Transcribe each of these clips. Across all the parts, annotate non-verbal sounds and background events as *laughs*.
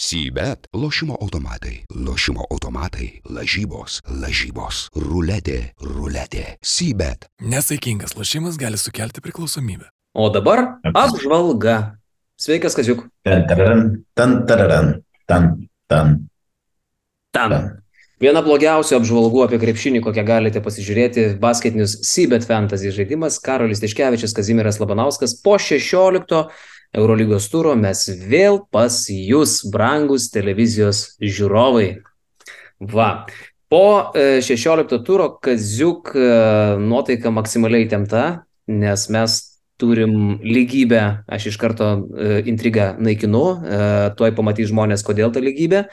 Sybet - lošimo automatai, lošimo automatai, lažybos, lažybos, ruletė, ruletė. Sybet. Nesaikingas lošimas gali sukelti priklausomybę. O dabar apžvalga. Sveikas, Kaziuk. Tan, tararan, tan, tararan, tan, tan, Ten. tan. Viena blogiausių apžvalgų apie krepšinį, kokią galite pasižiūrėti, basketinius Sybet Fantasy žaidimas. Karolis Tiškevičius, Kazimiras Labanauskas. Po 16 Eurolygos turo mes vėl pas jūs, brangus televizijos žiūrovai. Va. Po e, 16 turo Kaziuk e, nuotaika maksimaliai temta, nes mes turim lygybę, aš iš karto e, intrigą naikinu, e, tuoj pamatys žmonės, kodėl ta lygybė.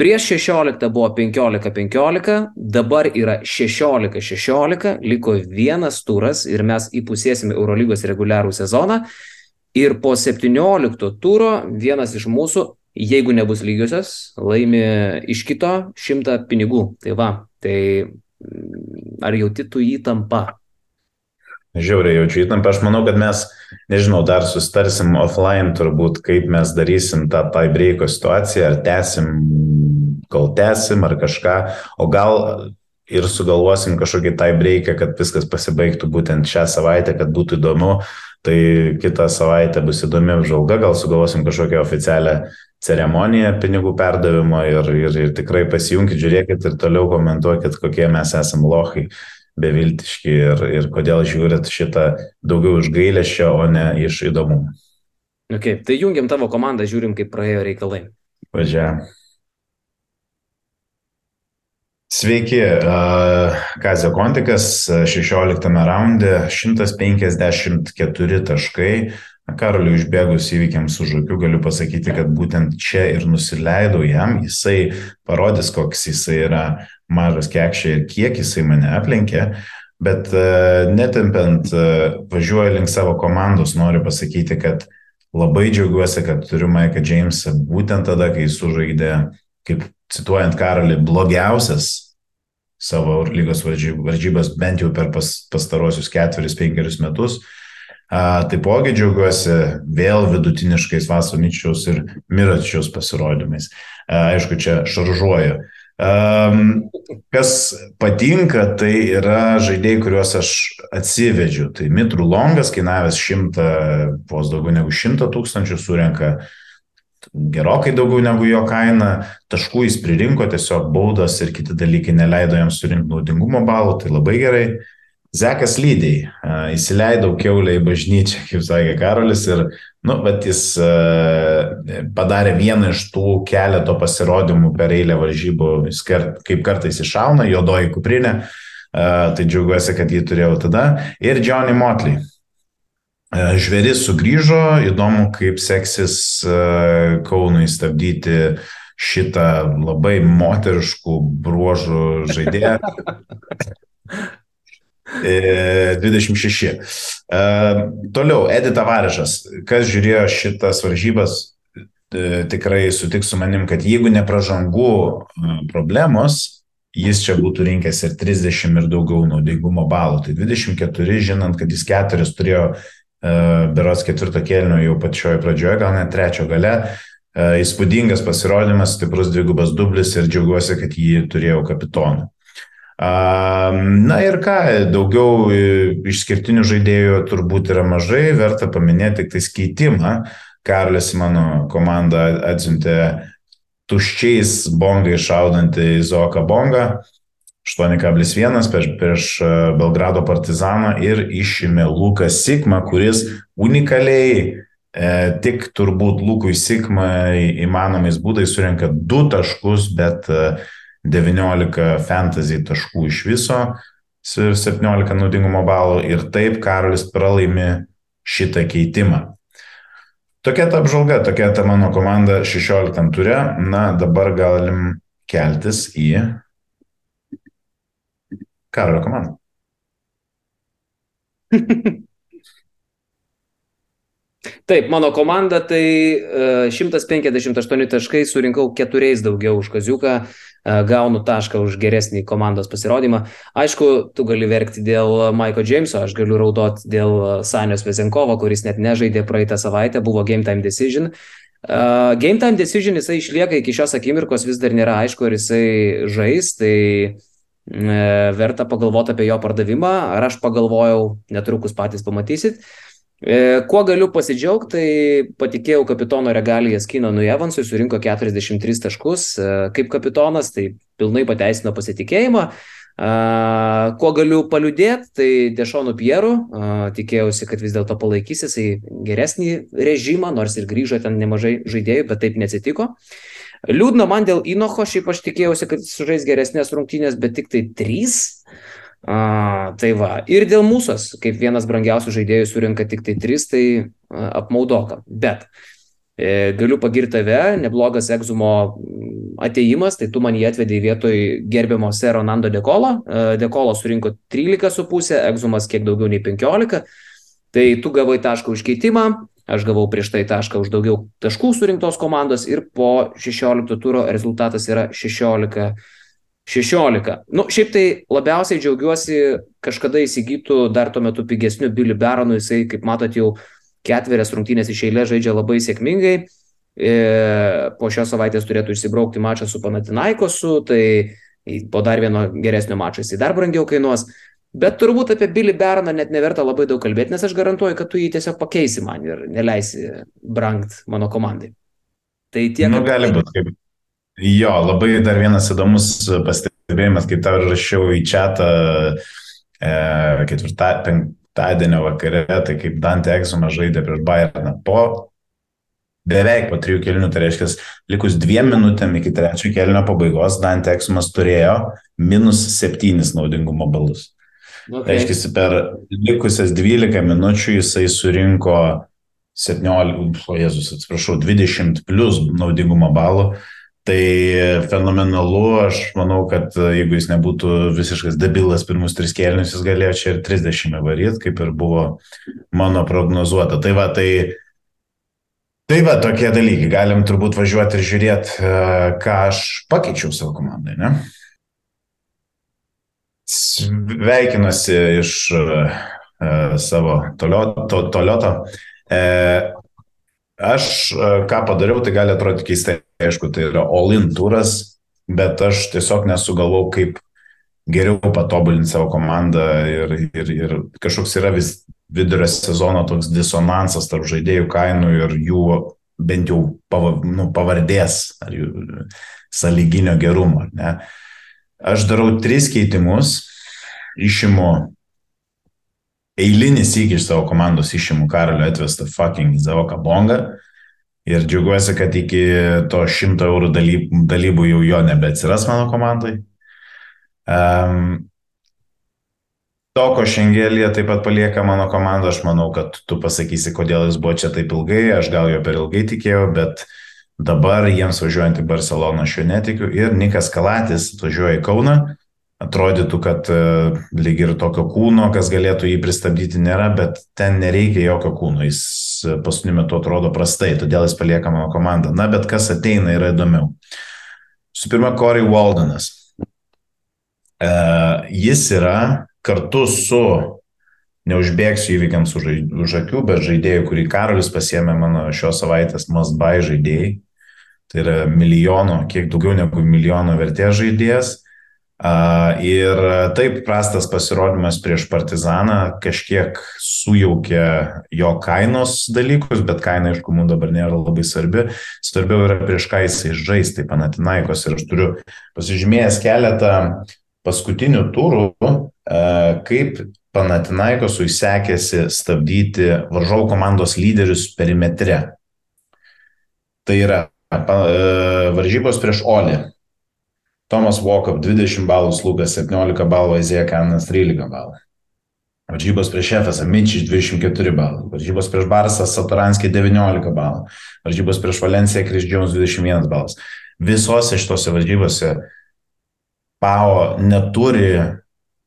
Prieš 16 buvo 15-15, dabar yra 16-16, liko vienas turas ir mes įpusėsime Eurolygos reguliarų sezoną. Ir po 17 turo vienas iš mūsų, jeigu nebus lygiosios, laimi iš kito 100 pinigų. Tai va, tai mm, ar jauti tu įtampą? Žiauriai jaučiu įtampą. Aš manau, kad mes, nežinau, dar sustarsim offline turbūt, kaip mes darysim tą breiko situaciją, ar tęsim, kol tęsim, ar kažką, o gal ir sugalvosim kažkokį breiką, kad viskas pasibaigtų būtent šią savaitę, kad būtų įdomu. Tai kitą savaitę bus įdomi apžvalga, gal sugalvosim kažkokią oficialią ceremoniją pinigų perdavimo ir, ir, ir tikrai pasijunkit, žiūrėkit ir toliau komentuokit, kokie mes esame lohai beviltiški ir, ir kodėl žiūrit šitą daugiau iš gailėšio, o ne iš įdomumo. Okay, tai jungiam tavo komandą, žiūrim, kaip praėjo reikalai. Važiuoja. Sveiki, Kazio Kontikas, 16 raunde, 154 taškai. Karoliu išbėgus įvykiams už akių galiu pasakyti, kad būtent čia ir nusileidau jam, jisai parodys, koks jisai yra mažas kekšė ir kiek jisai mane aplenkė, bet netempiant, važiuoju link savo komandos, noriu pasakyti, kad labai džiaugiuosi, kad turiu Maiką Jamesą būtent tada, kai sužaidė, kaip cituojant Karolį, blogiausias savo lygos varžybas bent jau per pas, pastarosius ketverius, penkerius metus. A, taipogi džiaugiuosi vėl vidutiniškais Vasoničiaus ir Miračiaus pasirodymais. A, aišku, čia šaržuoju. Um, kas patinka, tai yra žaidėjai, kuriuos aš atsivedžiu. Tai Mitrų Longas, kainavęs šimtą, vos daugiau negu šimtą tūkstančių, surenka gerokai daugiau negu jo kaina, taškų jis pririnko, tiesiog baudos ir kiti dalykai neleido jam surinkti naudingumo balų, tai labai gerai. Zekas lydiai, įsileidau keulę į bažnyčią, *laughs* kaip sakė Karolis, ir, nu, bet jis padarė vieną iš tų keleto pasirodymų per eilę varžybų, kaip kartais iššauna, juodoji kuprinė, tai džiaugiuosi, kad jį turėjau tada. Ir Johnny Motley, Žvėris sugrįžo, įdomu, kaip seksis Kaunui stabdyti šitą labai moteriškų bruožų žaidėją. *laughs* 26. Toliau, Edita Varišas. Kas žiūrėjo šitas varžybas, tikrai sutiks su manim, kad jeigu ne pražangų problemos, jis čia būtų rinkęs ir 30 ir daugiau naudingumo balų. Tai 24, žinant, kad jis keturis turėjo beros ketvirto kėlinio jau pačioje pradžioje, gal net trečio gale. Įspūdingas pasirodymas, stiprus dvigubas dublis ir džiaugiuosi, kad jį turėjau kapitonu. Na ir ką, daugiau išskirtinių žaidėjų turbūt yra mažai, verta paminėti tik tai skaitimą. Karlis mano komanda atsiuntė tuščiais bongai šaudantį Zoką bongą. 8,1 prieš, prieš Belgrado partizaną ir išėmė Luką Sikmą, kuris unikaliai e, tik turbūt Lukui Sikmą įmanomais būdais surenka 2 taškus, bet e, 19 fantasy taškų iš viso ir 17 naudingumo balų ir taip Karolis pralaimi šitą keitimą. Tokia ta apžvalga, tokia ta mano komanda 16 ture. Na, dabar galim keltis į Karolio komandą. *laughs* Taip, mano komanda tai uh, 158 taškai, surinkau keturiais daugiau už Kaziuką, uh, gaunu tašką už geresnį komandos pasirodymą. Aišku, tu gali verkti dėl Maiko Jameso, aš galiu raudoti dėl Sanios Vezenkovo, kuris net nežaidė praeitą savaitę, buvo game time decision. Uh, game time decision jisai išlieka iki šios akimirkos, vis dar nėra aišku, ar jisai žais, tai uh, verta pagalvoti apie jo pardavimą, ar aš pagalvojau, netrukus patys pamatysit. Uh, kuo galiu pasidžiaugti, tai patikėjau kapitono regalijas Kinonui Evansui, surinko 43 taškus uh, kaip kapitonas, tai pilnai pateisino pasitikėjimą. Kuo galiu paliudėti, tai Dešonų Pierų, tikėjausi, kad vis dėlto palaikys jisai geresnį režimą, nors ir grįžo ten nemažai žaidėjų, bet taip neatsitiko. Liūdna man dėl Inocho, šiaip aš tikėjausi, kad jis žais geresnės rungtynės, bet tik tai trys. Uh, tai va, ir dėl mūsų, kaip vienas brangiausių žaidėjų surinka tik tai tris, tai apmaudoka. Bet E, galiu pagirti tave, neblogas egzumo ateimas, tai tu man jį atvedai vietoj gerbiamo sero Nando Dekolo. E, Dekolo surinko 13,5, egzumas kiek daugiau nei 15. Tai tu gavai tašką už keitimą, aš gavau prieš tai tašką už daugiau taškų surinktos komandos ir po 16 turo rezultatas yra 16. 16. Nu, šiaip tai labiausiai džiaugiuosi kažkada įsigytų dar tuo metu pigesniu Billy Baronu, jisai, kaip matot, jau ketverias rungtynės iš eilės žaidžia labai sėkmingai. E, po šios savaitės turėtų išsibraukti mačą su Panatinaikosu, tai po dar vieno geresnio mačo jisai dar brangiau kainuos. Bet turbūt apie Billy Berną net neverta labai daug kalbėti, nes aš garantuoju, kad tu jį tiesiog pakeisi man ir neleisi brangt mano komandai. Tai tiek. Nu, gali būti kaip. Jo, labai dar vienas įdomus pastebėjimas, kaip tau rašiau į čatą e, ketvirtą, penk, penktadienio vakare, tai kaip Dante Exuma žaidė prieš Bayerną po beveik po trijų kelnių, tai reiškia, likus dviem minutėm iki trečio kelnio pabaigos, Dante Exumas turėjo minus septynis naudingumo balus. Okay. Reiškia, per likusias 12 minučių jisai surinko 17, o Jėzus, atsiprašau, 20 plus naudingumo balų. Tai fenomenalu, aš manau, kad jeigu jis nebūtų visiškas debilas pirmus tris kėlinius, jis galėjo čia ir 30 varyti, kaip ir buvo mano prognozuota. Tai va, tai, tai va, tokie dalykai. Galim turbūt važiuoti ir žiūrėti, ką aš pakeičiau savo komandai, ne? Sveikinuosi iš uh, savo tolioto. To, tolioto. Uh, aš uh, ką padariau, tai gali atrodyti keistai aišku, tai yra all-in turas, bet aš tiesiog nesugalvau, kaip geriau patobulinti savo komandą ir, ir, ir kažkoks yra vis vidurio sezono toks disonansas tarp žaidėjų kainų ir jų bent jau pava, nu, pavardės ar jų saliginio gerumo. Ne? Aš darau tris keitimus, išimu eilinį sykį iš savo komandos išimu Karolio atvestą fucking Zavoką Bongą. Ir džiaugiuosi, kad iki to 100 eurų dalybų, dalybų jau jo nebeatsiras mano komandai. Um, Toko Šengelė taip pat palieka mano komandą, aš manau, kad tu pasakysi, kodėl jis buvo čia taip ilgai, aš gal jo per ilgai tikėjau, bet dabar jiems važiuojant į Barceloną aš jo netikiu ir Nikas Kalatis atvažiuoja į Kauną, atrodytų, kad e, lyg ir tokio kūno, kas galėtų jį pristabdyti, nėra, bet ten nereikia jokio kūno, jis paskutiniu metu atrodo prastai, todėl jis palieka mano komandą. Na, bet kas ateina yra įdomiau. Su pirma, Corey Waldenas. E, jis yra kartu su, neužbėgsiu įvykiams už, už akių, bet žaidėjų, kurį Karolis pasiemė mano šios savaitės buy žaidėjai. Tai yra milijono, kiek daugiau negu milijono vertės žaidėjas Ir taip prastas pasirodymas prieš Partizaną kažkiek sujaukė jo kainos dalykus, bet kaina, aišku, mums dabar nėra labai svarbi. Svarbiau yra prieš ką jisai žais, tai Panatinaikos. Ir aš turiu pasižymėjęs keletą paskutinių turų, kaip Panatinaikosui sekėsi stabdyti varžovų komandos lyderius perimetre. Tai yra varžybos prieš Olį Tomas Walkup 20 balų, Lukas 17 balų, Izėja Kanas 13 balų. Varžybos prieš Efesą Mičiš 24 balų. Varžybos prieš Barsą Satoranskį 19 balų. Varžybos prieš Valenciją Kris Jones 21 balas. Visose šitose varžybose Pau neturi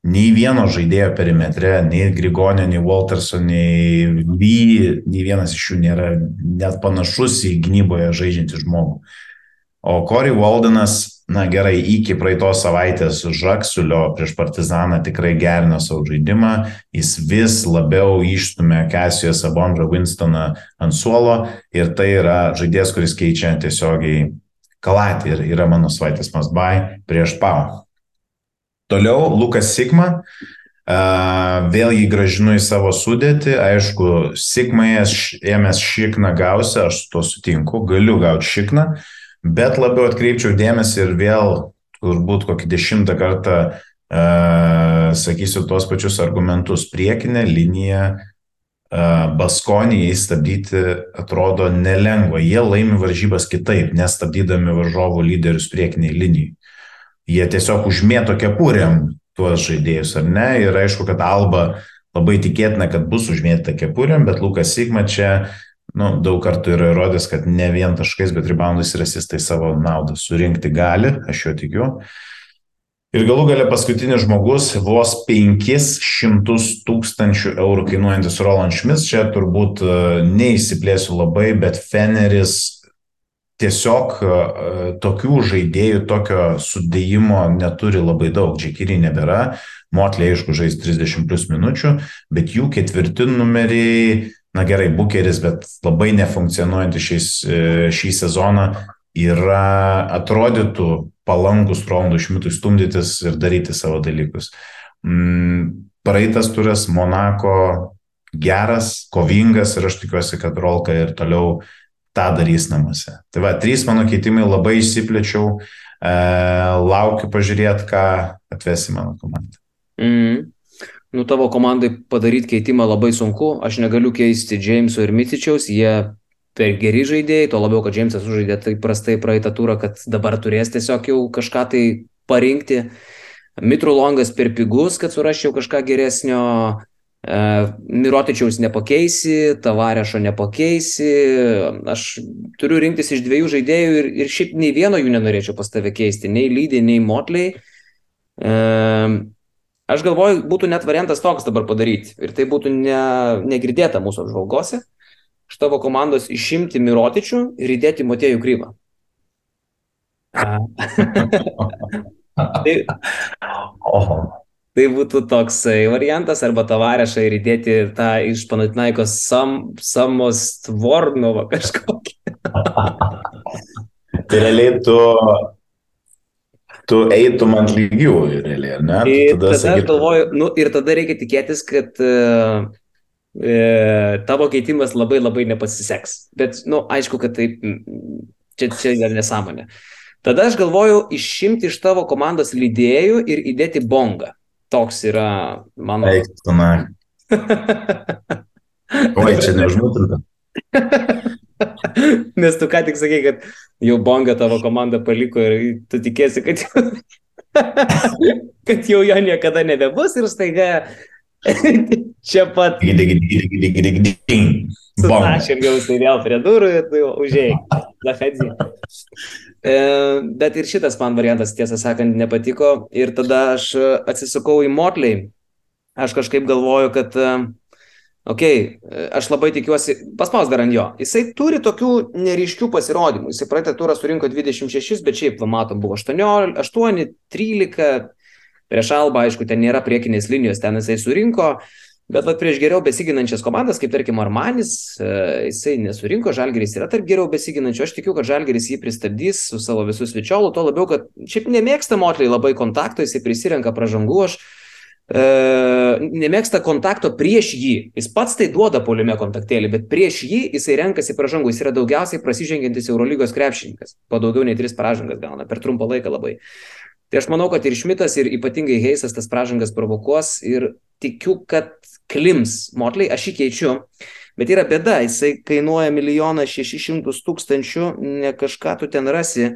nei vieno žaidėjo perimetre, nei Grigonio, nei Walterso, nei Vy, nei vienas iš jų nėra net panašus į gynyboje žaidžiantį žmogų. O Corey Waldenas, na gerai, iki praeitos savaitės Žaksulio prieš Partizaną tikrai gerino savo žaidimą, jis vis labiau išstumė Casijos Abondra Winstoną ant suolo ir tai yra žaidėjas, kuris keičia tiesiogiai Kalatį ir yra mano savaitės Masbai prieš Pau. Toliau Lukas Sigma, vėl jį gražinu į savo sudėtį. Aišku, Sigmai ėmės šikną gausi, aš su to sutinku, galiu gauti šikną, bet labiau atkreipčiau dėmesį ir vėl turbūt kokį dešimtą kartą uh, sakysiu tuos pačius argumentus. Priekinė linija uh, Baskonijai stabdyti atrodo nelengva. Jie laimi varžybas kitaip, nestabdydami varžovų lyderius priekiniai linijai. Jie tiesiog užmėto kepurėm tuos žaidėjus ar ne. Ir aišku, kad Alba labai tikėtina, kad bus užmėtyta kepurėm, bet Lukas Sigma čia nu, daug kartų yra įrodęs, kad ne vien taškais, bet reboundais ir asistai savo naudą surinkti gali, aš jo tikiu. Ir galų gale paskutinis žmogus, vos 500 tūkstančių eurų kainuojantis Roland Schmitz, čia turbūt e, neįsiplėsiu labai, bet Feneris tiesiog e, tokių žaidėjų, tokio sudėjimo neturi labai daug. Džekiriai nebėra, Motlė aišku žais 30 plus minučių, bet jų ketvirti numeriai, na gerai, bukeris, bet labai nefunkcionuojantys šiais, e, šį sezoną yra atrodytų palankus Rolandų Šmitui stumdytis ir daryti savo dalykus. Mm, praeitas turas Monako geras, kovingas ir aš tikiuosi, kad Rolka ir toliau uh, tą darys namuose. Tai va, trys mano keitimai labai išsiplėčiau, e, laukiu pažiūrėti, ką atvesi mano komanda. Mm. Nu, tavo komandai padaryti keitimą labai sunku, aš negaliu keisti Jameso ir Mitičiaus, jie per geri žaidėjai, to labiau, kad Jamesas sužaidė taip prastai praeitą turą, kad dabar turės tiesiog jau kažką tai parinkti. Mitru Longas per pigus, kad suraščiau kažką geresnio, Mirotičiaus nepakeisi, Tavarešo nepakeisi, aš turiu rinktis iš dviejų žaidėjų ir, ir šiaip nei vieno jų nenorėčiau pas tave keisti, nei lydį, nei motliai. E, aš galvoju, būtų net variantas toks dabar padaryti ir tai būtų ne, negirdėta mūsų apžvalgose. Iš tavo komandos išimti Mirotičių ir įdėti Motėjų Krymą. *laughs* tai. Tai būtų toksai variantas, arba tavarešą ir įdėti tą iš Panatinaikos sam, Samos Tvornovo *laughs* kažkokį. tai realiai tu, tu eitum ant lygių, realiai, ne? Ir tada, tada sakytum... galvoju, nu, ir tada reikia tikėtis, kad uh, e, tavo keitimas labai labai nepasiseks. Bet, na, nu, aišku, kad taip, čia, čia yra nesąmonė. Tada aš galvoju išimti iš tavo komandos lydėjų ir įdėti bongą. Toks yra mano. Eik, tu na. Oi, čia neužmutinta. *laughs* Nes tu ką tik sakai, kad jau bonga tavo komanda paliko ir tu tikėsi, kad, *laughs* kad jau jo niekada nebebus ir staiga *laughs* čia pat. Sutašėm jau tai vėl prie durų ir tu užėjai. *laughs* Lahadzi. E, bet ir šitas man variantas, tiesą sakant, nepatiko. Ir tada aš atsisukau į Motley. Aš kažkaip galvoju, kad, okei, okay, aš labai tikiuosi, paspaus dar ant jo. Jisai turi tokių neryškių pasirodymų. Jisai praeitą turą surinko 26, bet šiaip, va, matom, buvo 18, 8, 13. Prieš Alba, aišku, ten nėra priekinės linijos, ten jisai surinko. Bet vat, prieš geriau besiginančias komandas, kaip tarkim Armanis, e, jisai nesurinko, Žalgeris yra tarp geriau besiginančių. Aš tikiu, kad Žalgeris jį pristabdys su savo visų svečiolu, to labiau, kad šiaip nemėgsta motliai labai kontakto, jisai prisirenka pražangų, aš e, nemėgsta kontakto prieš jį. Jis pats tai duoda polime kontaktėlį, bet prieš jį jisai renkasi pražangų, jis yra daugiausiai prasižengiantis Eurolygos krepšininkas. Po daugiau nei tris pražangas gauna per trumpą laiką labai. Tai aš manau, kad ir Šmitas, ir ypatingai Heisas tas pražangas provokuos ir tikiu, kad klims Motley, aš jį keičiu. Bet yra bėda, jisai kainuoja milijoną šešišimtus tūkstančių, ne kažką tu ten rasi.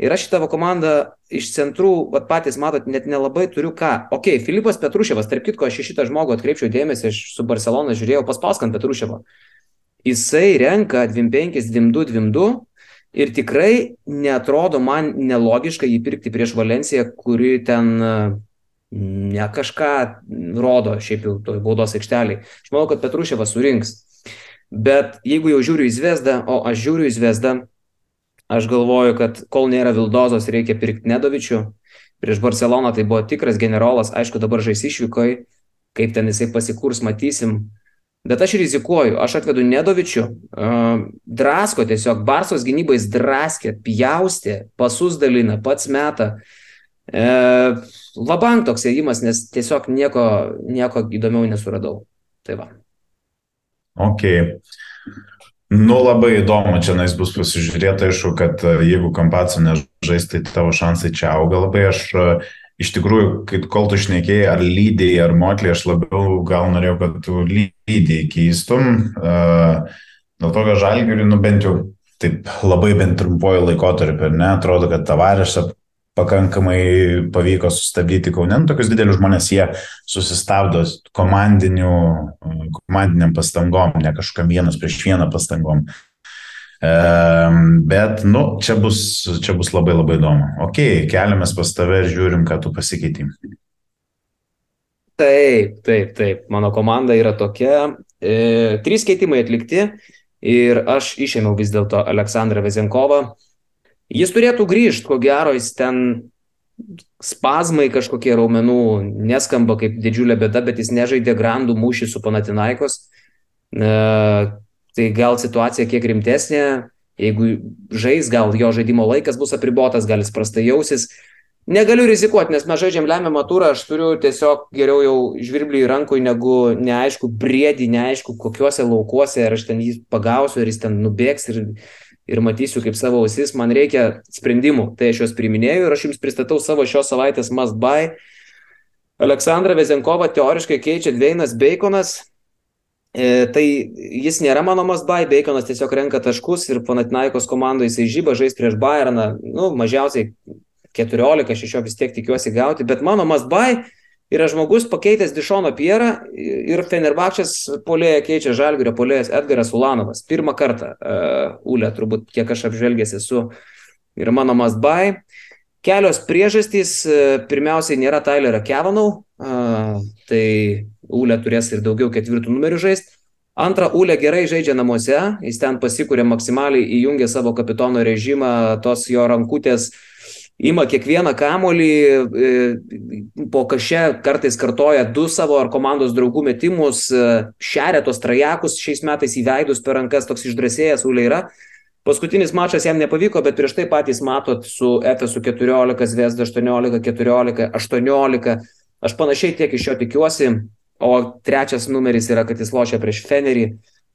Ir aš tavo komandą iš centrų, vat patys matot, net nelabai turiu ką. Ok, Filipas Petruševas, tarp kitko, aš šitą žmogų atkreipčiau dėmesį, aš su Barcelona žiūrėjau paspauskant Petruševo. Jisai renka 25, 22, 22 Ir tikrai netrodo man nelogiška jį pirkti prieš Valenciją, kuri ten ne kažką rodo šiaip jau toj baudos aikšteliai. Aš manau, kad Petruševas surinks. Bet jeigu jau žiūriu į Zvezdą, o aš žiūriu į Zvezdą, Aš galvoju, kad kol nėra Vildozos, reikia pirkti Nedovičių. Prieš Barceloną tai buvo tikras generolas, aišku, dabar žais išvykoj, kaip ten jisai pasikurs, matysim. Bet aš rizikuoju, aš atvedu Nedovičių, uh, drasko tiesiog, Barsos gynybais draskė, pjaustė, pasus dalina, pats meta. E, Labank toks ėjimas, nes tiesiog nieko, nieko įdomiau nesuradau. Tai va. Ok. Nu, labai įdomu, čia nais bus pasižiūrėta, aišku, kad e, jeigu kampaco nežais, tai tavo šansai čia auga labai. Aš e, iš tikrųjų, kai kol tu šnekėjai, ar lydėjai, ar motlį, aš labiau gal norėjau, kad tu lydėjai keistum. Dėl to, kad žalgiriui, nu bent jau taip labai bent trumpuoju laikotarpiu, ne, atrodo, kad tavarišą pakankamai pavyko sustabdyti Kaunen, nu, tokius didelius žmonės jie susistabdo komandiniam pastangom, ne kažkam vienas prieš vieną pastangom. Bet, nu, čia bus, čia bus labai labai įdomu. Ok, keliamės pas tave ir žiūrim, ką tu pasikeitim. Taip, taip, taip. Mano komanda yra tokia. E, trys keitimai atlikti ir aš išėmiau vis dėlto Aleksandrą Vezenkovą. Jis turėtų grįžti, ko gero, jis ten spazmai kažkokie raumenų neskamba kaip didžiulė bėda, bet jis nežaidė grandų mūšį su Panatinaikos. E, tai gal situacija kiek rimtesnė, jeigu žais, gal jo žaidimo laikas bus apribotas, gal jis prastai jausis. Negaliu rizikuoti, nes mes žaidžiam lemiamą turą, aš turiu tiesiog geriau jau žvirblį į rankų, negu neaišku, briedį, neaišku, kokiuose laukuose, ar aš ten jį pagausiu, ar jis ten nubėgs ir ir matysiu kaip savo ausis, man reikia sprendimų, tai aš juos priminėjau ir aš jums pristatau savo šios savaitės must buy. Aleksandra Vezenkovą teoriškai keičia Dveinas Baconas, tai jis nėra mano must buy, Baconas tiesiog renka taškus ir Panatinaikos komandoje jisai žyba žais prieš Bayerną, nu, mažiausiai 14, aš iš jo vis tiek tikiuosi gauti, bet mano must buy yra žmogus pakeitęs Dišono Pierą ir Fenerbakčias polėje keičia Žalgirio polėjas Edgaras Ulanovas. Pirmą kartą, uh, Ule, turbūt kiek aš apžvelgęs esu ir mano Masbai. Kelios priežastys. Pirmiausiai nėra Tylerio Kevanau, uh, tai Ule turės ir daugiau ketvirtų numerių žaisti. Antra, Ule gerai žaidžia namuose, jis ten pasikūrė maksimaliai, įjungė savo kapitono režimą, tos jo rankutės ima kiekvieną kamolį, e, po kažė kartais kartoja du savo ar komandos draugų metimus, e, šeria tos trajekus šiais metais įveidus per rankas, toks išdrasėjęs Ulė yra. Paskutinis mačas jam nepavyko, bet prieš tai patys matot su FSU 14, Zvezda 18, 14, 18. Aš panašiai tiek iš jo tikiuosi. O trečias numeris yra, kad jis lošia prieš Fenerį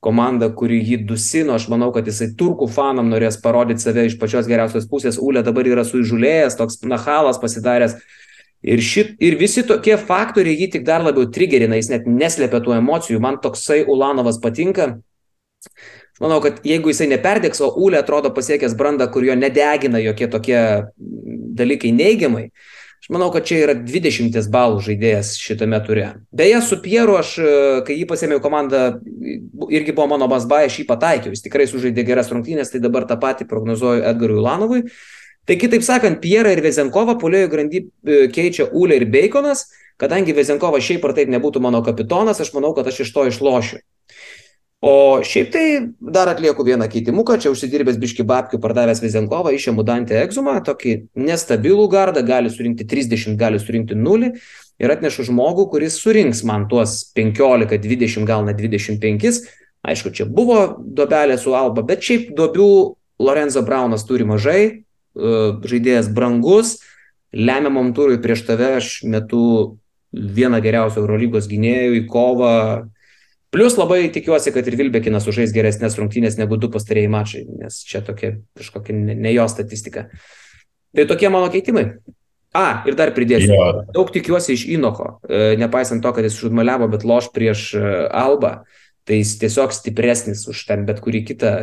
komanda, kuri jį dusino, aš manau, kad jisai turkų fanam norės parodyti save iš pačios geriausios pusės, Ule dabar yra suižulėjęs, toks nahalas pasidaręs. Ir, šit, ir visi tokie faktoriai jį tik dar labiau trigerina, jis net neslėpia tų emocijų, man toksai Ulanovas patinka. Manau, kad jeigu jisai neperdėks, o Ule atrodo pasiekęs brandą, kur jo nedegina jokie tokie dalykai neigiamai, Aš manau, kad čia yra 20 balų žaidėjas šitame ture. Beje, su Pieru aš, e, kai jį pasėmiau komandą, irgi buvo mano basba, aš jį pataikiau. Jis tikrai sužaidė geras rungtynės, tai dabar tą patį prognozuoju Edgarui Ulanovui. Tai kitaip sakant, Pierą ir Vezenkovą polėjo grandy e, keičia Ule ir Baconas, kadangi Vezenkovas šiaip ar taip nebūtų mano kapitonas, aš manau, kad aš iš to išlošiu. O šiaip tai dar atlieku vieną keitimuką, čia užsidirbęs biški babkių, pardavęs Vizenkovą, išėmu Dantį Egzumą, tokį nestabilų gardą, gali surinkti 30, gali surinkti 0 ir atnešu žmogų, kuris surinks man tuos 15, 20, gal net 25. Aišku, čia buvo dobelė su Alba, bet šiaip dobių Lorenzo Braunas turi mažai, e, žaidėjas brangus, lemiamam turui prieš tave aš metu vieną geriausių Eurolygos gynėjų į kovą Plius labai tikiuosi, kad ir Vilbekinas užais geresnės rungtynės negu du pastarėjai mačai, nes čia tokia kažkokia ne, ne jo statistika. Tai tokie mano keitimai. A, ir dar pridėsiu. Jo. Daug tikiuosi iš Inoko, e, nepaisant to, kad jis šudmaliavo, bet loš prieš e, Alba. Tai jis tiesiog stipresnis už ten bet kurį kitą.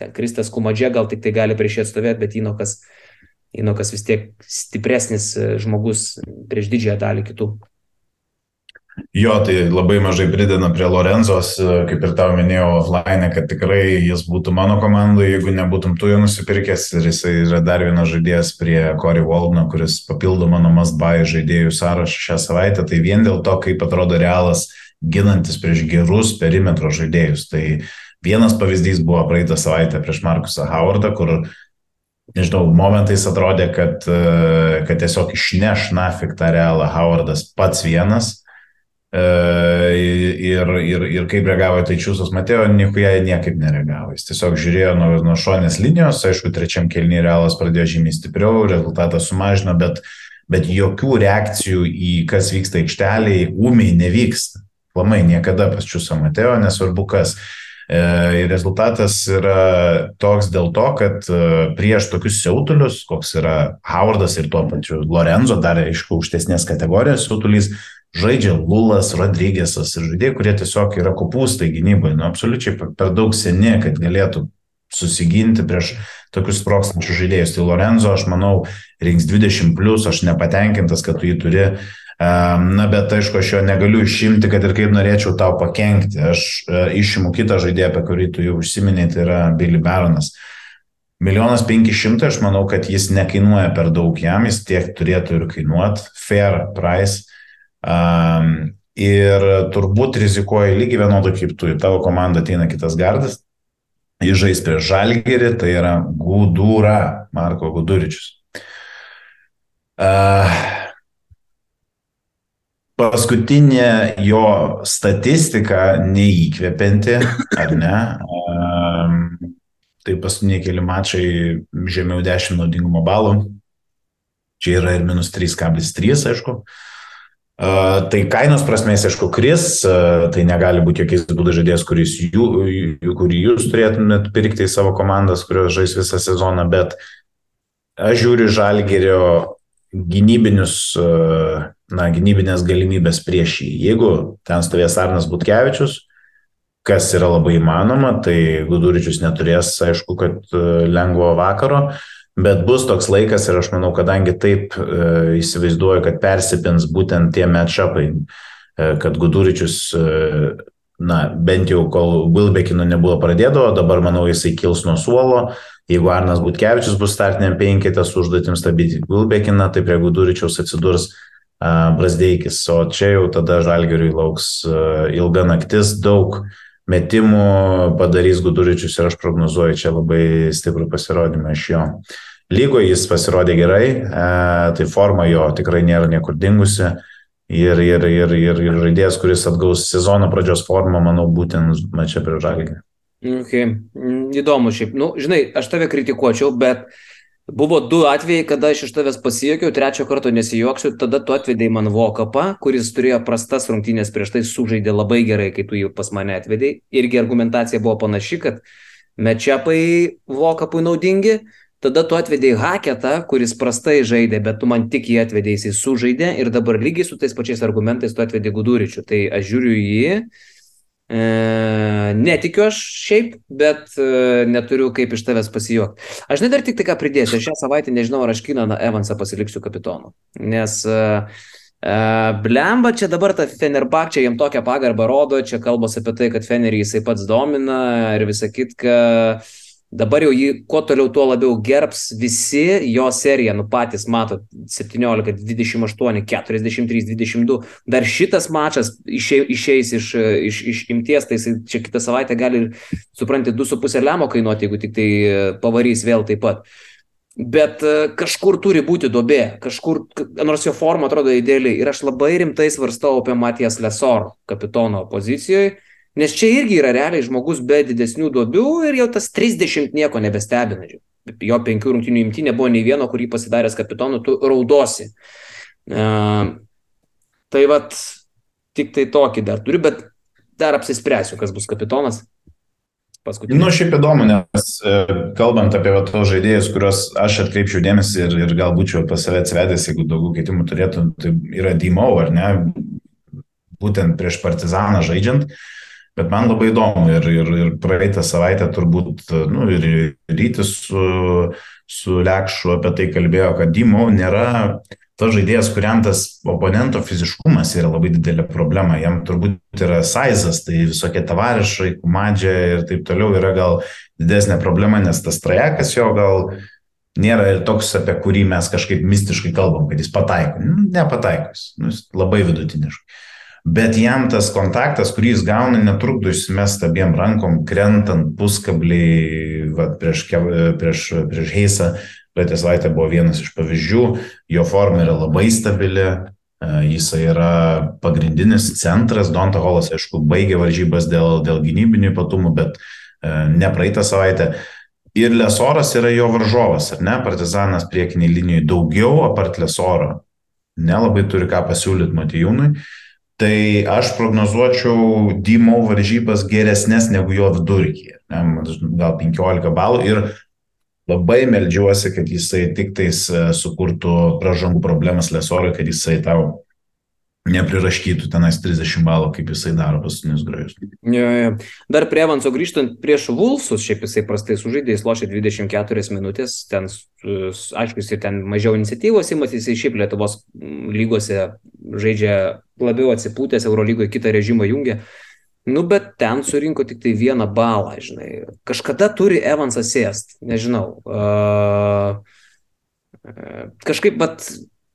Ten Kristas Kumadžė gal tik tai gali prieš jį atstovėti, bet Inokas, Inokas vis tiek stipresnis e, žmogus prieš didžiąją dalį kitų. Jo, tai labai mažai prideda prie Lorenzos, kaip ir tau minėjau offline, kad tikrai jis būtų mano komandoje, jeigu nebūtum tu jo nusipirkęs ir jisai yra dar vienas žaidėjas prie Corey Waldno, kuris papildo mano must-buy žaidėjų sąrašą šią savaitę, tai vien dėl to, kaip atrodo realas ginantis prieš gerus perimetro žaidėjus. Tai vienas pavyzdys buvo praeitą savaitę prieš Markusą Howardą, kur nežinau, momentais atrodė, kad, kad tiesiog išneš nafik tą realą Howardas pats vienas. Ir, ir, ir kaip reagavo tai Čiūsas Matėjo, nieko jie niekaip nereagavo. Jis tiesiog žiūrėjo nuo, nuo šonės linijos, aišku, trečiam kelniui realas pradėjo žymiai stipriau, rezultatą sumažino, bet, bet jokių reakcijų į kas vyksta aikšteliai ūmiai nevyksta. Plamai niekada pas Čiūsą Matėjo, nesvarbu kas. Ir rezultatas yra toks dėl to, kad e, prieš tokius siautulius, koks yra Howardas ir tuo pačiu Lorenzo, dar aišku, aukštesnės kategorijos siautulys, žaidžia Lulas, Rodrygėsas ir žaidėjai, kurie tiesiog yra kopūstai gynyboje, nu, absoliučiai per daug seni, kad galėtų susiginti prieš tokius sprokstančius žaidėjus. Tai Lorenzo, aš manau, rinks 20, plus, aš nepatenkintas, kad tu jį turi Na, bet aišku, aš jo negaliu išimti, kad ir kaip norėčiau tau pakengti. Aš e, išimu kitą žaidėją, apie kurį tu jau užsiminėjai, tai yra Billy Baronas. Milijonas penki šimtai, aš manau, kad jis nekainuoja per daug jam, jis tiek turėtų ir kainuoti, fair price. Um, ir turbūt rizikuoja lygiai vienodai kaip tu, į tavo komandą ateina kitas gardas, jis žais prieš žalgerį, tai yra Gudūra, Marko Guduričius. Uh, paskutinė jo statistika neįkvepianti, ar ne? Tai paskutiniai keli mačai žemiau 10 naudingumo balų. Čia yra ir minus 3,3, aišku. Uh, tai kainos prasmės, aišku, kris, uh, tai negali būti jokiais būdais žaidėjas, kuris jų, kurį jūs turėtumėt pirkti į savo komandas, kurios žais visą sezoną, bet aš žiūriu žalgerio gynybinius uh, na, gynybinės galimybės prieš jį. Jeigu ten stovės Arnas Butkevičius, kas yra labai įmanoma, tai Guduričius neturės, aišku, kad lengvo vakaro, bet bus toks laikas ir aš manau, kadangi taip e, įsivaizduoju, kad persipins būtent tie matchupai, e, kad Guduričius, e, na, bent jau kol Wilbekino nebuvo pradėdavo, dabar manau jisai kils nuo suolo, jeigu Arnas Butkevičius bus startiniam penkitas užduotim stabdyti Wilbekiną, tai prie Guduričiaus atsidurs Brasdeikis, o čia jau tada Žalgeriui lauks ilga naktis, daug metimų padarys Guduričius ir aš prognozuoju čia labai stiprų pasirodymą iš jo. Lygoje jis pasirodė gerai, tai forma jo tikrai nėra niekur dingusi ir, ir, ir, ir, ir žaidėjas, kuris atgaus sezono pradžios formą, manau, būtent čia prie Žalgirį. Okay. Mm, įdomu šiaip. Nu, žinai, aš tave kritikuočiau, bet uh, Buvo du atvejai, kada aš iš tavęs pasijokiau, trečio karto nesijuoksiu, tada tu atvedėjai man Vokapą, kuris turėjo prastas rungtynės prieš tai sužaidė labai gerai, kai tu jį pas mane atvedėjai. Irgi argumentacija buvo panaši, kad mečiapai Vokapui naudingi, tada tu atvedėjai Haketą, kuris prastai žaidė, bet tu man tik jį atvedėjai, jisai sužaidė ir dabar lygiai su tais pačiais argumentais tu atvedėjai Guduričių. Tai aš žiūriu į jį E, netikiu aš šiaip, bet e, neturiu kaip iš tavęs pasijuokti. Aš net dar tik tai ką pridėsiu. Šią savaitę nežinau, ar aš Kinaną Evansą pasiliksiu kapitonu. Nes e, Blemba čia dabar ta Fenerbakčia jam tokią pagarbą rodo, čia kalbos apie tai, kad Fenerį jisai pats domina ir visą kitką. Dabar jau jį kuo toliau, tuo labiau gerbs visi jo seriją, nu patys matot, 17, 28, 43, 22. Dar šitas mačas išė, išeis iš, iš, iš imties, tai jis čia kitą savaitę gali, supranti, 2,5 lemo kainuoti, jeigu tik tai pavarys vėl taip pat. Bet e, kažkur turi būti dobė, kažkur, nors jo forma atrodo idealiai. Ir aš labai rimtai svarstau apie Matijas Lesor kapitono pozicijoje Nes čia irgi yra realiai žmogus be didesnių duobių ir jau tas 30 nieko nebestebina. Jo penkių rungtinių imti nebuvo nei vieno, kurį pasidaręs kapitonu, tu raudosi. Uh, tai vad, tik tai tokį dar turiu, bet dar apsispręsiu, kas bus kapitonas. Paskutinį. Nu, šiaip įdomu, nes e, kalbant apie va, tos žaidėjus, kuriuos aš atkreipčiau dėmesį ir, ir gal būčiau pas save atsvedęs, jeigu daugiau keitimų turėtų, tai yra Dymau, ar ne? Būtent prieš partizaną žaidžiant. Uh, Bet man labai įdomu ir, ir, ir praeitą savaitę turbūt, nu, ir rytis su, su Lekšu apie tai kalbėjo, kad Dimo nėra tas žaidėjas, kuriam tas oponento fiziškumas yra labai didelė problema. Jam turbūt yra saizas, tai visokie tavarišai, kumadžia ir taip toliau yra gal didesnė problema, nes tas trajekas jo gal nėra ir toks, apie kurį mes kažkaip mistiškai kalbam, kad jis pataiko. Nu, nepataikos, nu, labai vidutiniškai bet jam tas kontaktas, kurį jis gauna, netrukdo išsimesti abiem rankom, krentant puskabliai va, prieš, prieš, prieš Heisą, praeitą savaitę buvo vienas iš pavyzdžių, jo forma yra labai stabili, jis yra pagrindinis centras, Donta Holas, aišku, baigė varžybas dėl, dėl gynybinių ypatumų, bet ne praeitą savaitę. Ir Lesoras yra jo varžovas, ar ne? Partizanas priekiniai linijai daugiau apart Lesoro nelabai turi ką pasiūlyti Matijūnui. Tai aš prognozuočiau Dimo varžybas geresnės negu jo vidurkį, gal 15 balų ir labai melžiuosi, kad jisai tik tais e, sukurtų pražangų problemas Lesorui, kad jisai tau nepriraškytų tenais 30 balų, kaip jisai daro paskutinius grajus. Ja, ja. Dar prie Evanso grįžtant prieš Vulsus, šiaip jisai prastai sužaidė, jis lošė 24 minutės, ten, aišku, jisai ten mažiau iniciatyvos įmas, jisai šiaip Lietuvos lygose žaidžia labiau atsipūtęs, Eurolygoje kitą režimą jungia. Nu, bet ten surinko tik tai vieną balą, žinai. Kažkada turi Evansas sėst, nežinau. Uh, kažkaip, bet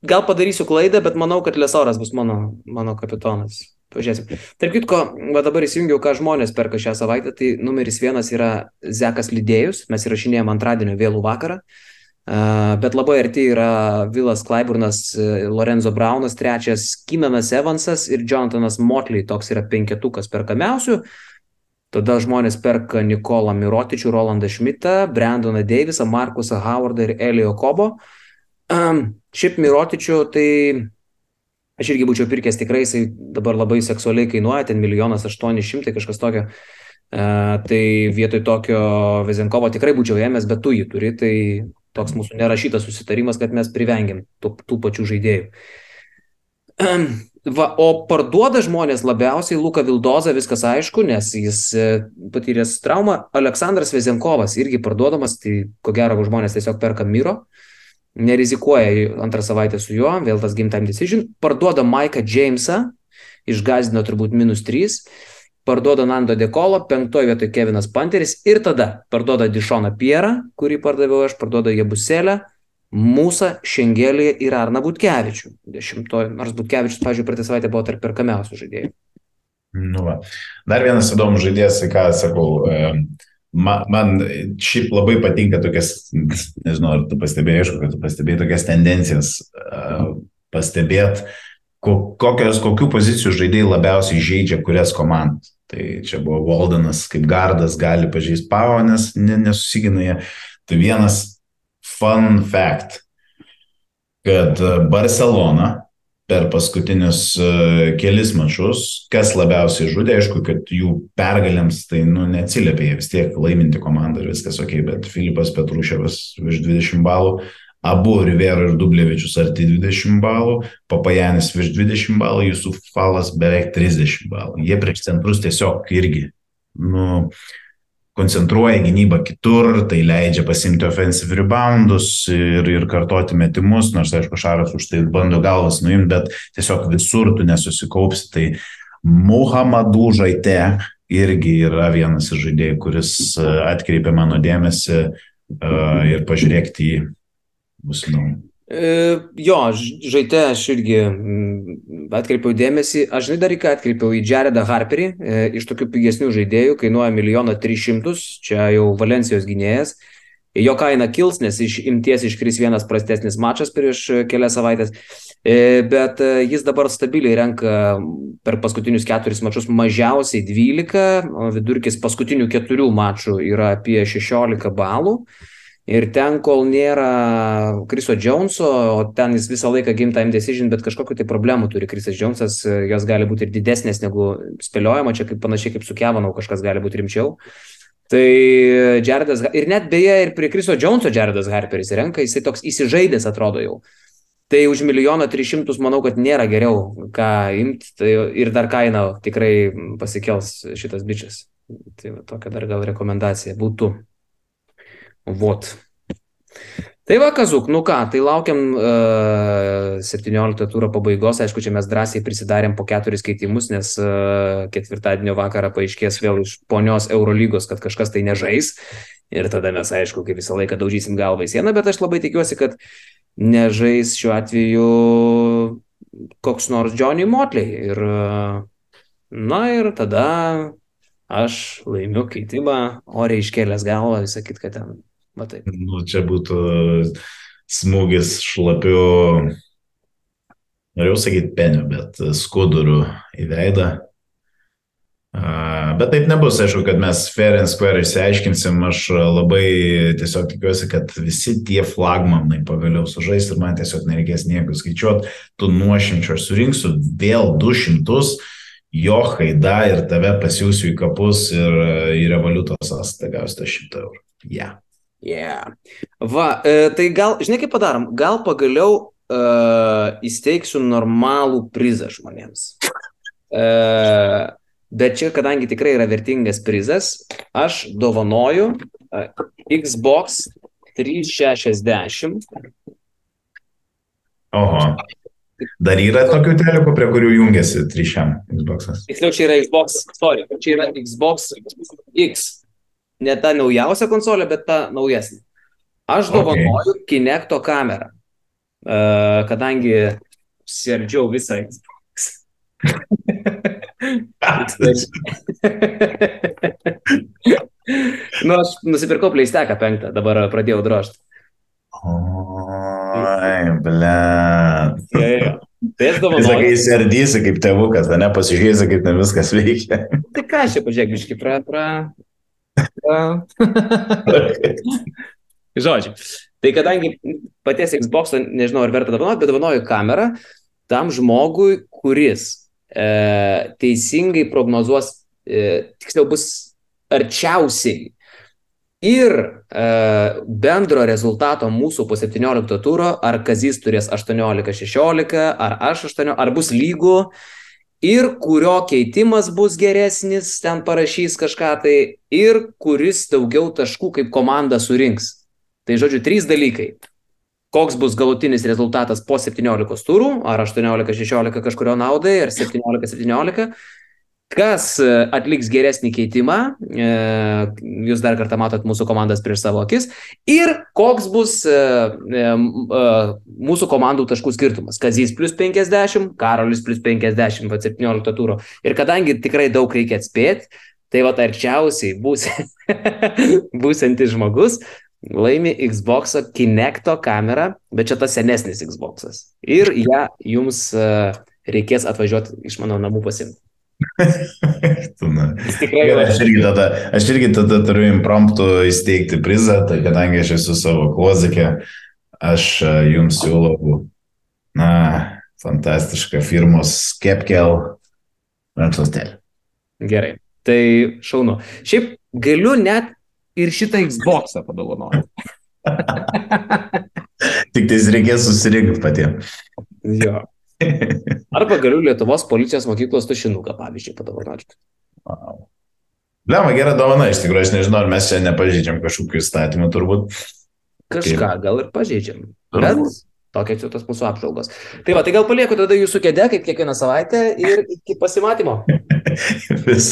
gal padarysiu klaidą, bet manau, kad Lesoras bus mano, mano kapitonas. Pažiūrėsim. Tarp kitko, va dabar įsijungiau, ką žmonės perka šią savaitę, tai numeris vienas yra Zekas Lydėjus, mes įrašinėjom antradienio vėlų vakarą, uh, bet labai arti yra Vilas Klaiburnas, Lorenzo Braunas, trečias Kinanas Evansas ir Jonathanas Motley, toks yra penketukas perkamiausių. Tada žmonės perka Nikolą Mirotičių, Rolandą Šmitą, Brandoną Deivisą, Markusą Howardą ir Elio Kobo. Um, Šiaip Mirotičių, tai aš irgi būčiau pirkęs tikrai, jisai dabar labai seksualiai kainuoja, ten milijonas aštuoni šimtai kažkas tokio. Uh, tai vietoj tokio Vezenkovo tikrai būčiau ėmęs, bet tu jį turi, tai toks mūsų nerašytas susitarimas, kad mes privengiam tų, tų pačių žaidėjų. Um, va, o parduoda žmonės labiausiai Luka Vildoza, viskas aišku, nes jis e, patyręs traumą. Aleksandras Vezenkovas irgi parduodamas, tai ko gero žmonės tiesiog perka Miro. Uh, nerizikuoja antrą savaitę su juo, vėl tas game time decision, parduoda Maiką Jamesą, išgazdino turbūt minus 3, parduoda Nando Dekolo, penktoje vietoje Kevinas Panteris ir tada parduoda Dišoną Pierą, kurį pardaviau aš, parduoda Jebuselę, Mūsą, Šengelį ir Arną Butkevičių. Dešimtoje, nors Butkevičius, pažiūrėjau, praeitą savaitę buvo tarp perkamiausių žaidėjų. Nu va. Dar vienas įdomus žaidėjas, ką sakau, e, man, man šiaip labai patinka tokias, nežinau, ar tu pastebėjai, aišku, kad tu pastebėjai tokias tendencijas, pastebėt, kokios, kokių pozicijų žaidėjai labiausiai žaidžia kurias komandas. Tai čia buvo Waldenas kaip gardas, gali pažeisti pavo, nes nesusigina jie. Tai vienas fun fact, kad Barcelona per paskutinius uh, kelis mačius, kas labiausiai žudė, aišku, kad jų pergalėms tai nu, neatsiliepė, jie vis tiek laiminti komandą ir viskas ok, bet Filipas Petruševas virš 20 balų, abu Rivera ir Dublevičius arti 20 balų, Papajanis virš 20 balų, jūsų falas beveik 30 balų. Jie prieš centrus tiesiog irgi, nu, uh, koncentruoja gynybą kitur, tai leidžia pasimti offensive reboundus ir, ir kartoti metimus, nors aišku, Šaras už tai bando galvas nuimti, bet tiesiog visur tu nesusikaupsi. Tai Muhammadu Žaite irgi yra vienas iš žaidėjų, kuris e, atkreipia mano dėmesį uh, ir pažiūrėkti į bus įdomu. E, jo, žaidė aš irgi mm, atkreipiau dėmesį, aš žinai dar į ką atkreipiau? Į Jaredą Harperį, e, iš tokių pigesnių žaidėjų, kainuoja 1 300 čia jau Valencijos gynėjas, jo kaina kils, nes iš imties iškris vienas prastesnis mačas prieš kelias savaitės, e, bet jis dabar stabiliai renka per paskutinius keturis mačus mažiausiai 12, o vidurkis paskutinių keturių mačų yra apie 16 balų. Ir ten, kol nėra Kriso Džonso, o ten jis visą laiką game time decision, bet kažkokiu tai problemu turi Krisas Džonsas, jos gali būti ir didesnės negu spėliojama, čia kaip panašiai kaip su Kevanau kažkas gali būti rimčiau. Tai Jaredas, ir net beje, ir prie Kriso Džonso Jaredas Harperis renka, jisai toks įsižaidęs atrodo jau. Tai už milijoną tris šimtus manau, kad nėra geriau ką imti tai ir dar kaina tikrai pasikels šitas bičias. Tai tokia dar gal rekomendacija būtų. Vot. Tai va, Kazuk, nu ką, tai laukiam uh, 17 turo pabaigos, aišku, čia mes drąsiai prisidarėm po keturis keitimus, nes uh, ketvirtadienio vakarą paaiškės vėl iš ponios Eurolygos, kad kažkas tai nežais. Ir tada mes, aišku, kaip visą laiką daužysim galvą į sieną, bet aš labai tikiuosi, kad nežais šiuo atveju koks nors Johnny Motley. Ir, uh, na ir tada aš laimiu keitimą, oriai iškėlęs galvą, visą kitką ten Va taip. Nu, čia būtų smūgis šlapiu, norėjau sakyti peniu, bet skuduru į veidą. Bet taip nebus, aišku, kad mes fair and square išsiaiškinsim, aš labai tiesiog tikiuosi, kad visi tie flagmanai pagaliau sužais ir man tiesiog nereikės nieko skaičiuoti, tu nuošimčio aš surinksiu vėl 200, jo haida ir tave pasiūsiu į kapus ir į revoliutos sąskaitą gausi 100 eurų. Yeah. Yeah. Va, e, tai gal, žinai kaip padarom, gal pagaliau uh, įsteigsiu normalų prizą žmonėms. Uh, Bet čia, kadangi tikrai yra vertingas prizas, aš dovanoju uh, Xbox 360. Oho. Dar yra tokių telikų, prie kurių jungiasi 300 Xbox. Tiksliau, čia yra Xbox, sorry, čia yra Xbox X. Ne ta naujausia konsolė, bet ta naujesnė. Aš dovanoju okay. Kinecto kamerą, uh, kadangi sirdžiau visą Xbox. *laughs* nu, aš nusipirkau pleisteką penktą, dabar pradėjau drožti. Oi, ble. Tai aš dovanoju. Sakai, serdysi kaip tėvukas, ne pasižiūrėsi, kaip ten viskas veikia. Tai ką aš čia pažiūrėk, biškai, pra, pra. *laughs* Žodžiu. Tai kadangi paties Xbox, nežinau ar verta dovanoti, bet dovanoju kamerą tam žmogui, kuris e, teisingai prognozuos, e, tiksliau bus arčiausiai ir e, bendro rezultato mūsų po 17 turo, ar Kazys turės 18-16, ar aš 18, ar bus lygų, ir kurio keitimas bus geresnis, ten parašys kažką tai, ir kuris daugiau taškų kaip komanda surinks. Tai žodžiu, trys dalykai koks bus galutinis rezultatas po 17 turų, ar 18-16 kažkurio naudai, ar 17-17, kas e, atliks geresnį keitimą, e, jūs dar kartą matot mūsų komandas prieš savo akis, ir koks bus e, mūsų komandų taškų skirtumas. Kazys plus 50, Karolis plus 50, va 17 turų. Ir kadangi tikrai daug reikia atspėti, tai va arčiausiai būs, *laughs* būsantis žmogus laimi Xbox Kinecto kamerą, bet čia tas senesnis Xbox'as. Ir ją jums reikės atvažiuoti iš mano namų pasimti. *laughs* Tikrai, Gerai, aš, irgi tada, aš irgi tada turiu impromptų įsteigti prizą, tai kadangi aš esu savo kozikė, aš e, jums siūlau, na, fantastišką firmos Kepkel rankšluostelį. Gerai, tai šaunu. Šiaip galiu net ir šitą Xboxą padovanoju. *laughs* Tik tais reikės susirinkti patiems. Jo. *laughs* Arba galiu Lietuvos policijos mokyklos tušinuką, pavyzdžiui, padovanoti. Wow. Lema, gera dovana, iš tikrųjų, aš nežinau, ar mes čia nepažeidžiam kažkokių įstatymų, turbūt. Kažką gal ir pažeidžiam. Bet tokia čia tos mūsų apžvalgos. Tai va, tai gal palieku tada jūsų kėdę, kaip kiekvieną savaitę ir iki pasimatymo. *laughs* Vis.